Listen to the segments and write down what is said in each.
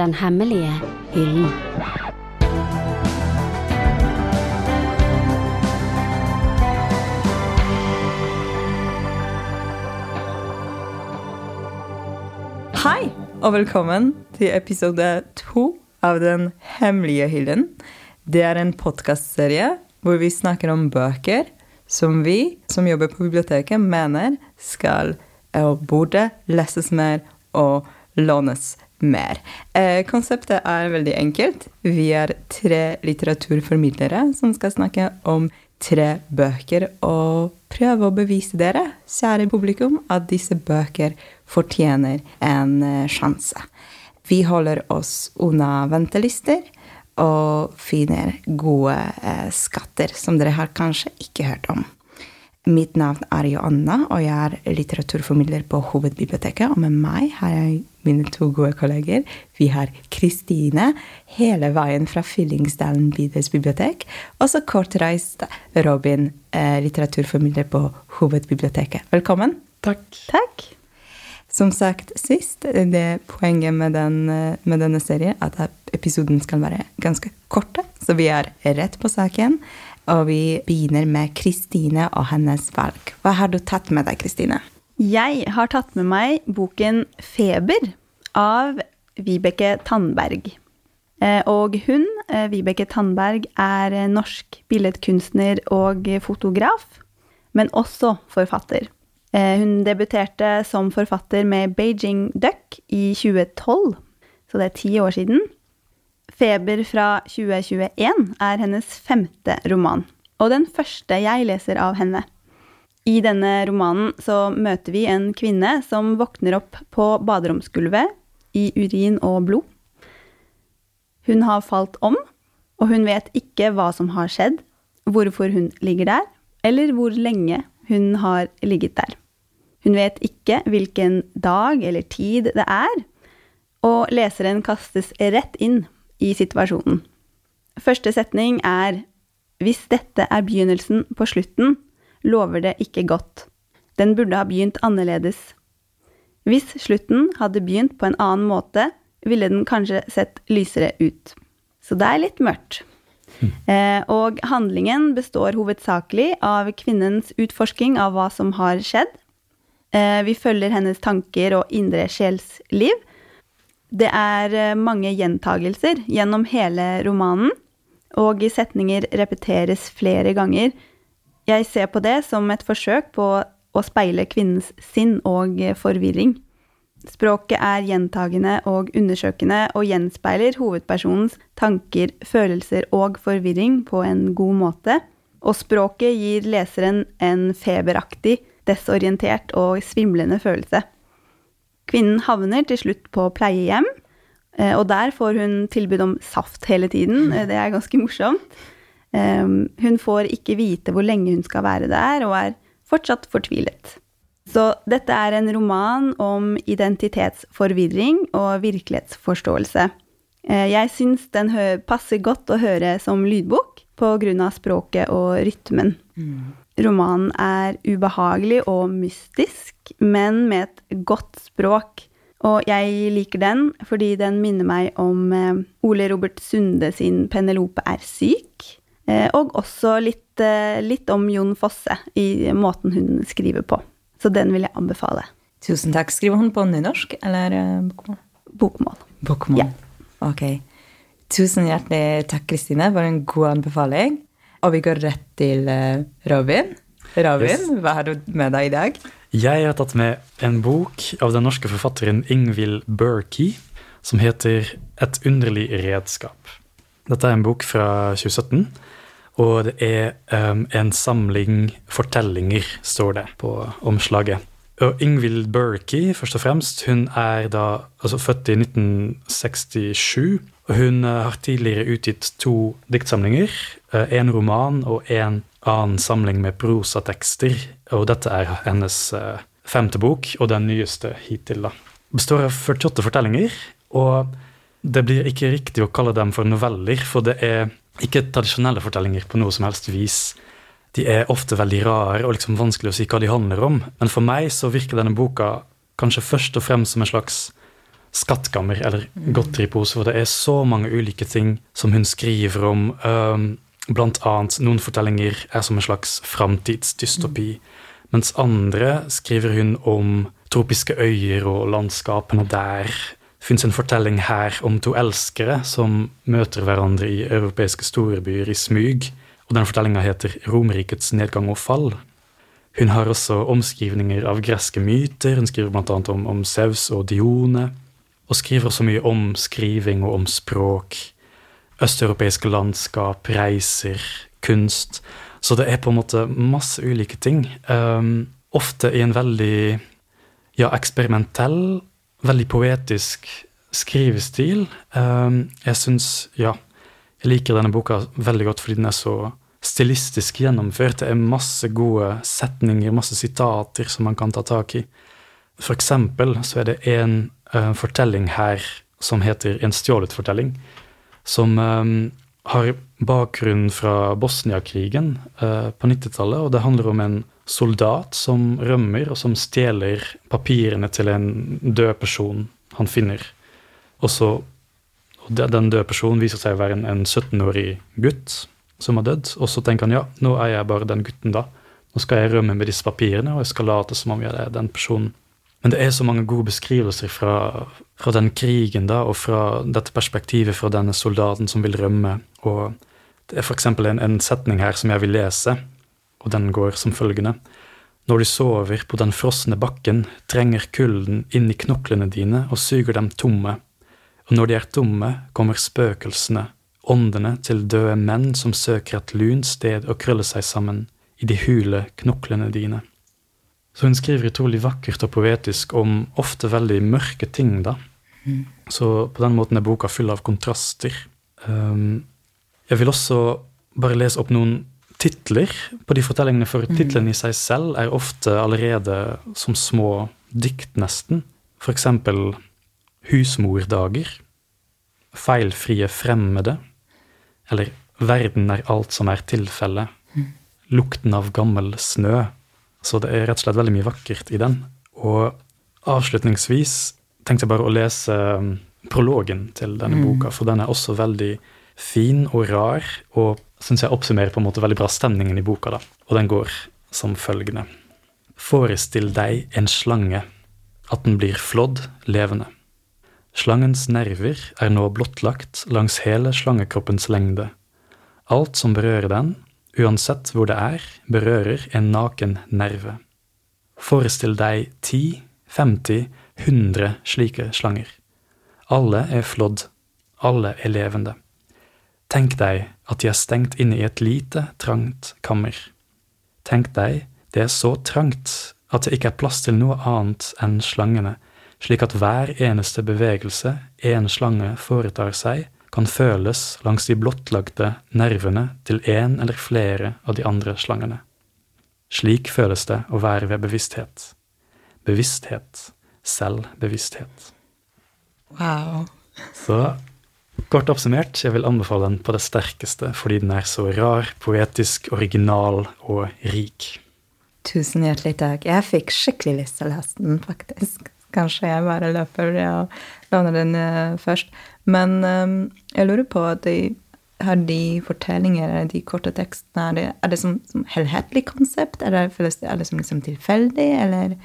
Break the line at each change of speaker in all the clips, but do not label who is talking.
Den hemmelige hyllen.
Hei, og velkommen til episode to av Den hemmelige hyllen. Det er en podkastserie hvor vi snakker om bøker som vi som jobber på biblioteket, mener skal og burde leses mer og lånes mer. Eh, konseptet er veldig enkelt. Vi er tre litteraturformidlere som skal snakke om tre bøker og prøve å bevise dere, kjære publikum, at disse bøker fortjener en eh, sjanse. Vi holder oss unna ventelister og finner gode eh, skatter som dere har kanskje ikke hørt om. Mitt navn er Joanna, og jeg er litteraturformidler på Hovedbiblioteket. Og med meg har jeg mine to gode kolleger. Vi har Kristine, hele veien fra Fyllingsdalen bydelsbibliotek. Og så kortreist Robin, eh, litteraturformidler på Hovedbiblioteket. Velkommen.
Takk.
Takk. Som sagt sist, det poenget med, den, med denne serien at episoden skal være ganske korte, så vi er rett på saken. Og vi begynner med Kristine og hennes valg. Hva har du tatt med deg, Kristine?
Jeg har tatt med meg boken 'Feber' av Vibeke Tandberg. Eh, og hun, eh, Vibeke Tandberg, er norsk billedkunstner og fotograf, men også forfatter. Eh, hun debuterte som forfatter med 'Beijing Duck' i 2012, så det er ti år siden. 'Feber' fra 2021 er hennes femte roman, og den første jeg leser av henne. I denne romanen så møter vi en kvinne som våkner opp på baderomsgulvet i urin og blod. Hun har falt om, og hun vet ikke hva som har skjedd, hvorfor hun ligger der, eller hvor lenge hun har ligget der. Hun vet ikke hvilken dag eller tid det er, og leseren kastes rett inn i situasjonen. Første setning er Hvis dette er begynnelsen på slutten, lover det ikke godt. Den burde ha begynt annerledes. Hvis slutten hadde begynt på en annen måte, ville den kanskje sett lysere ut. Så det er litt mørkt. Mm. Eh, og handlingen består hovedsakelig av kvinnens utforsking av hva som har skjedd. Eh, vi følger hennes tanker og indre sjelsliv. Det er eh, mange gjentagelser gjennom hele romanen, og setninger repeteres flere ganger. Jeg ser på det som et forsøk på å speile kvinnens sinn og forvirring. Språket er gjentagende og undersøkende og gjenspeiler hovedpersonens tanker, følelser og forvirring på en god måte. Og språket gir leseren en feberaktig, desorientert og svimlende følelse. Kvinnen havner til slutt på pleiehjem, eh, og der får hun tilbud om saft hele tiden. Eh, det er ganske morsomt. Hun får ikke vite hvor lenge hun skal være der, og er fortsatt fortvilet. Så dette er en roman om identitetsforvirring og virkelighetsforståelse. Eh, jeg syns den passer godt å høre som lydbok pga. språket og rytmen. Mm. Romanen er ubehagelig og mystisk, men med et godt språk. Og jeg liker den fordi den minner meg om eh, Ole Robert Sunde sin 'Penelope er syk', og også litt, eh, litt om Jon Fosse i måten hun skriver på. Så den vil jeg anbefale.
Tusen takk. Skriver hun på nynorsk eller bokmål?
Bokmål.
Bokmål.
Ja.
Ok. Tusen hjertelig takk, Kristine, for en god anbefaling. Og vi går rett til Robin. Robin, yes. hva har du med deg i dag?
Jeg har tatt med en bok av den norske forfatteren Ingvild Berkey som heter Et underlig redskap. Dette er en bok fra 2017, og det er um, en samling fortellinger, står det på omslaget. Og Ingvild Berkey, først og fremst, hun er da altså født i 1967 og hun eh, har tidligere utgitt to diktsamlinger. En eh, roman og en annen samling med prosatekster. Og dette er hennes eh, femte bok, og den nyeste hittil. da. Består av 48 fortellinger, og det blir ikke riktig å kalle dem for noveller, for det er ikke tradisjonelle fortellinger på noe som helst vis. De er ofte veldig rare og liksom vanskelig å si hva de handler om. Men for meg så virker denne boka kanskje først og fremst som en slags skattkammer eller godteripose, for det er så mange ulike ting som hun skriver om. Um, blant annet noen fortellinger er som en slags framtidsdystopi, mens andre skriver hun om tropiske øyer og landskapene der. Fins en fortelling her om to elskere som møter hverandre i europeiske storbyer i smug, og den fortellinga heter Romerrikets nedgang og fall. Hun har også omskrivninger av greske myter, hun skriver bl.a. om, om Zeus og Dione, og skriver også mye om skriving og om språk. Østeuropeiske landskap, reiser, kunst. Så det er på en måte masse ulike ting. Um, ofte i en veldig ja, eksperimentell, veldig poetisk skrivestil. Um, jeg syns, ja, jeg liker denne boka veldig godt fordi den er så stilistisk gjennomført. Det er masse gode setninger, masse sitater som man kan ta tak i. For eksempel så er det en uh, fortelling her som heter En stjålet fortelling, som um, har bakgrunn fra Bosnia-krigen eh, på 90-tallet, og det handler om en soldat som rømmer, og som stjeler papirene til en død person han finner. Og så og Den døde personen viser seg å være en, en 17-årig gutt som har dødd. Og så tenker han ja, nå er jeg bare den gutten, da. Nå skal jeg rømme med disse papirene, og jeg skal late som om jeg er den personen. Men det er så mange gode beskrivelser fra, fra den krigen da, og fra dette perspektivet fra denne soldaten som vil rømme. Og det er f.eks. En, en setning her som jeg vil lese, og den går som følgende. Når de sover på den frosne bakken, trenger kulden inn i knoklene dine og suger dem tomme. Og når de er tomme, kommer spøkelsene, åndene til døde menn som søker et lunt sted å krølle seg sammen i de hule knoklene dine. Så hun skriver utrolig vakkert og poetisk om ofte veldig mørke ting, da. Så på den måten er boka full av kontraster. Um, jeg vil også bare lese opp noen titler på de fortellingene, for titlene i seg selv er ofte allerede som små dikt, nesten. For eksempel Husmordager, Feilfrie fremmede, eller Verden er alt som er tilfelle, Lukten av gammel snø. Så det er rett og slett veldig mye vakkert i den. Og avslutningsvis tenkte jeg bare å lese um, prologen til denne boka, for den er også veldig fin og rar, og syns jeg oppsummerer på en måte veldig bra stemningen i boka. da. Og den går som følgende. Forestill deg en slange, at den blir flådd levende. Slangens nerver er nå blottlagt langs hele slangekroppens lengde. Alt som berører den, uansett hvor det er, berører en naken nerve. Forestill deg 10, 50, 100 slike slanger. Alle er flådd, alle er levende. Tenk deg at de er stengt inne i et lite, trangt kammer. Tenk deg det er så trangt at det ikke er plass til noe annet enn slangene, slik at hver eneste bevegelse en slange foretar seg, kan føles langs de blottlagte nervene til en eller flere av de andre slangene. Slik føles det å være ved bevissthet. Bevissthet. Selvbevissthet.
Wow.
Så kort oppsummert, jeg vil anbefale den på det sterkeste fordi den er så rar, poetisk, original og rik.
Tusen hjertelig takk. Jeg fikk skikkelig lyst til å lese den, faktisk. Kanskje jeg bare løper og låner den eh, først. Men eh, jeg lurer på at de, har de fortellinger, de korte tekstene, er det, er det som, som helhetlig konsept? Er det, er det som liksom tilfeldig, eller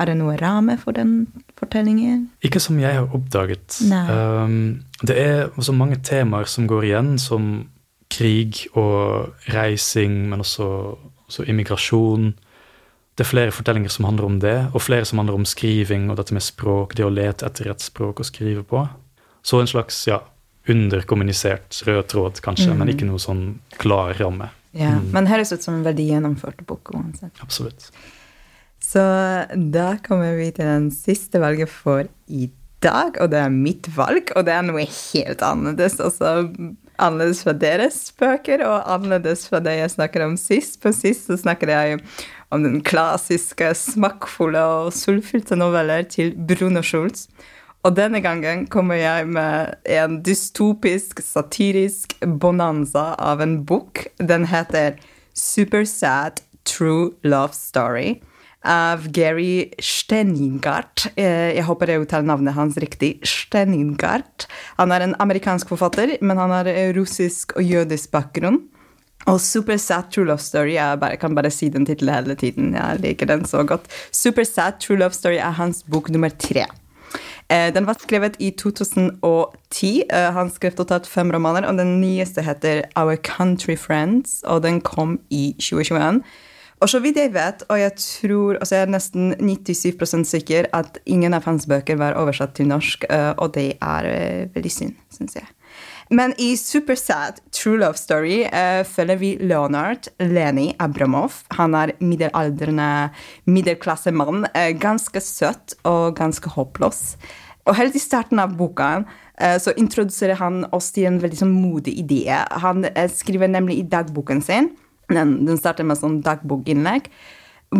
er det noe ramme for den fortellingen?
Ikke som jeg har oppdaget. Um, det er også mange temaer som går igjen, som krig og reising, men også, også immigrasjon. Det er flere fortellinger som handler om det, og flere som handler om skriving og dette med språk, det å lete etter et språk å skrive på. Så en slags ja, underkommunisert rød tråd, kanskje, men ikke noe sånn klar ramme.
Ja, Men høres ut som en veldig gjennomført bok uansett.
Absolutt.
Så da kommer vi til den siste valget for i dag, og det er mitt valg, og det er noe helt annerledes. Altså annerledes fra deres bøker, og annerledes fra det jeg snakker om sist. På sist så snakker jeg om den klassiske, smakkfulle og sultfylte noveller til Bruno Schulz. Og denne gangen kommer jeg med en dystopisk, satirisk bonanza av en bok. Den heter Super Sad True Love Story. av Gary Steningart. Eh, Jeg håper jeg uttaler navnet hans riktig. Steningart. Han er en amerikansk forfatter, men han har russisk og jødisk bakgrunn. Og Super Sad True Love Story jeg bare, kan bare si den tittelen hele tiden. Jeg liker den så godt. Super Sad True Love Story er hans bok nummer tre. Eh, Den var skrevet i 2010. Eh, Han skrev totalt fem romaner, og den nyeste heter Our Country Friends, og den kom i 2021. Og så vidt jeg vet, og jeg tror, altså jeg er nesten 97% sikker, at ingen av hans bøker var oversatt til norsk, eh, og det er eh, veldig synd, syns jeg. Men i Super Sad True Love Story uh, følger vi Leonard Leni Abramov. Han er middelaldrende middelklassemann. Uh, ganske søt og ganske håpløs. Og helt i starten av boka uh, så introduserer han oss til en veldig sånn modig idé. Han eh, skriver nemlig i dagboken sin, den, den starter med sånn dagbokinnlegg,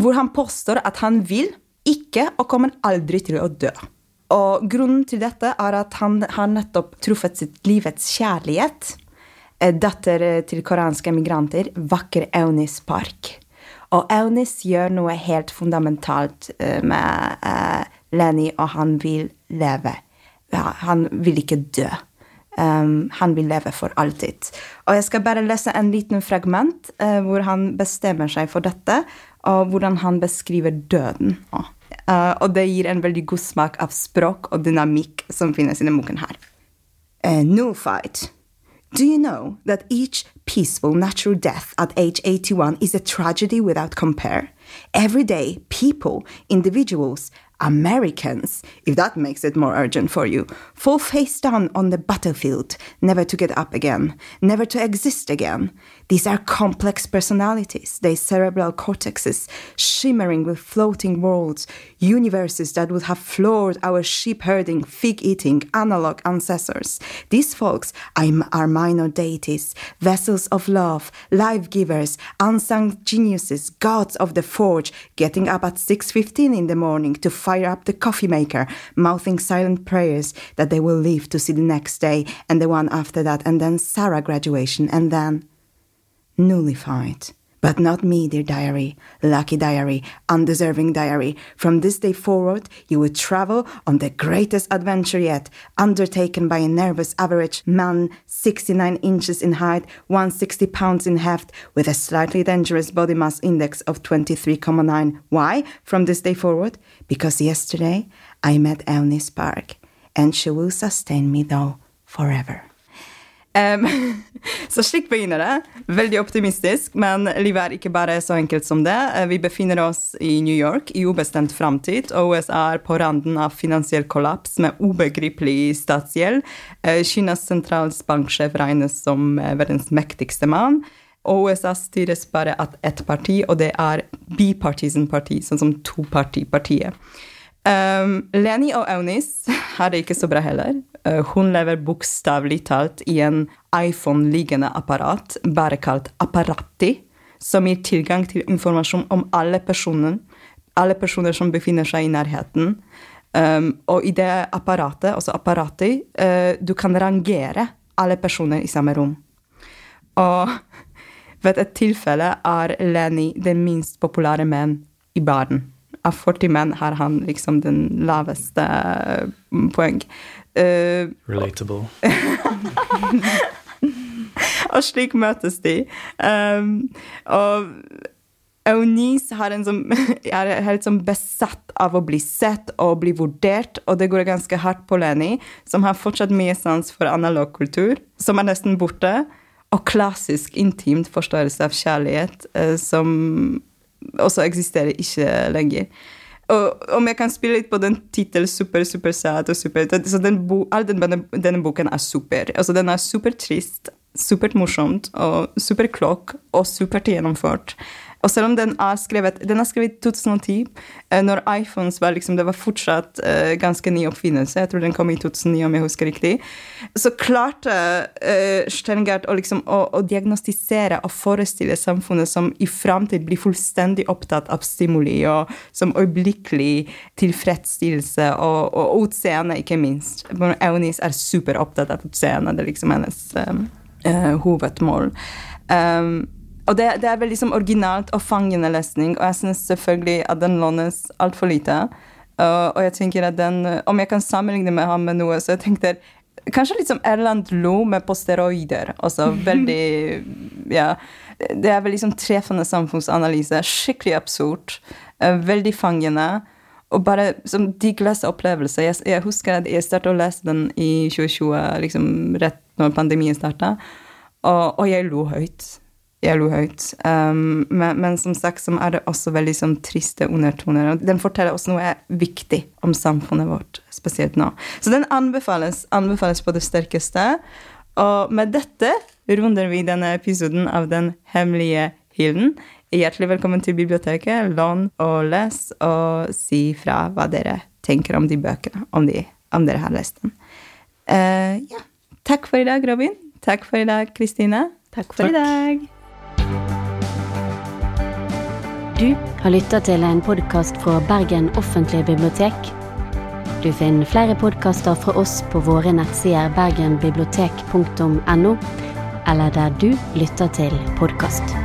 hvor han påstår at han vil ikke og kommer aldri til å dø. Og grunnen til dette er at han har nettopp truffet sitt livets kjærlighet. eh, Datter eh, til koreanske migranter, vakker Eunice Park. Og Eunice gjør noe helt fundamentalt eh, med uh, Lenny, og han vil leve. Ja, han vil ikke dø. Um, han vil leve for alltid. Og jeg skal bare lese en liten fragment uh, hvor han bestemmer seg for dette, og hvordan han beskriver døden. også. Eh, og det gir en veldig god smak av språk og dynamikk som finnes i denne boken her. Uh, no fight. Do you know that each peaceful natural death at age 81 is a tragedy without compare? Every day, people, individuals, Americans, if that makes it more urgent for you, fall face down on the battlefield, never to get up again, never to exist again. These are complex personalities, their cerebral cortexes shimmering with floating worlds, universes that would have floored our sheep herding, fig eating, analog ancestors. These folks are minor deities, vessels of love, life givers, unsung geniuses, gods of the forge, getting up at 6.15 in the morning to fire up the coffee maker, mouthing silent prayers that they will live to see the next day and the one after that, and then Sarah graduation, and then nullified. But not me, dear diary, lucky diary, undeserving diary. From this day forward, you will travel on the greatest adventure yet, undertaken by a nervous average man, 69 inches in height, 160 pounds in heft, with a slightly dangerous body mass index of 23,9. Why? From this day forward? Because yesterday I met Eunice Park, and she will sustain me though forever. Em, så slik begynner det. Veldig optimistisk, men livet er ikke bare så enkelt som det. Eh, Vi befinner oss i New York i ubestemt framtid, og USA er på randen av finansiell kollaps med ubegripelig statsgjeld. Eh, Kinas sentralbanksjef regnes som eh, verdens mektigste mann. Og USA styres bare av ett parti, og det er bipartisan parti, sånn som topartipartiet. Um, Leni og Eunice har det ikke så bra heller. Uh, hun lever bokstavelig talt i en iPhone-liggende apparat, bare kalt Apparati, som gir tilgang til informasjon om alle personer, alle personer som befinner seg i nærheten. Um, og i det apparatet, altså Apparati, uh, du kan rangere alle personer i samme rom. Og ved et tilfelle er Leni den minst populære menn i baren. Av 40 menn har han liksom den laveste eh, poeng. Uh,
Relatable.
og slik møtes de. Um, og Eunice har en som, er helt sånn besatt av å bli sett og bli vurdert, og det går ganske hardt på Leni, som har fortsatt mye sans for analog kultur, som er nesten borte, og klassisk intimt forståelse av kjærlighet, eh, som også eksisterer ikke lenger. Og om jeg kan spille litt på den tittelen super, super sad og super så den bo, All den, denne, boken er super. Altså, den er supertrist, supert morsomt og superklok og supert gjennomført. Og selv om den er skrevet Den er skrevet i 2010, eh, når iPhones var liksom Det var fortsatt uh, ganske ny oppfinnelse. Jeg tror den kom i 2009, om jeg husker riktig. Så klarte uh, Sterngard å, liksom, å, å diagnostisere og forestille samfunnet som i framtid blir fullstendig opptatt av stimuli, og som øyeblikkelig tilfredsstillelse og, og utseende, ikke minst. Eunice er superopptatt av utseende. Det er liksom hennes um, uh, hovedmål. Um, og det, det er veldig liksom originalt og fangende lesning, og jeg syns selvfølgelig at den lånes altfor lite. Uh, og jeg tenker at den, Om jeg kan sammenligne med ham med noe, så jeg tenkte Kanskje litt som Erland Lo med på steroider. Også veldig Ja. Det er veldig liksom treffende samfunnsanalyse. Skikkelig absurd. Uh, veldig fangende. Og bare som digg leseopplevelse. Jeg, jeg husker at jeg startet å lese den i 2020, liksom rett når pandemien starta, og, og jeg lo høyt jeg lo høyt. Um, men, men, som sagt så er det også veldig sånn, triste undertoner. Og den forteller også noe viktig om samfunnet vårt, spesielt nå. Så den anbefales, anbefales på det sterkeste. Og med dette runder vi denne episoden av Den hemmelige hilden. Hjertelig velkommen til biblioteket. Lån og les, og si fra hva dere tenker om de bøkene, om, de, om dere har lest dem. Uh, ja. Takk for i dag, Robin. Takk for i dag, Kristine.
Takk for Takk. i dag.
Du har lytta til en podkast fra Bergen offentlige bibliotek. Du finner flere podkaster fra oss på våre nettsider bergenbibliotek.no, eller der du lytter til podkast.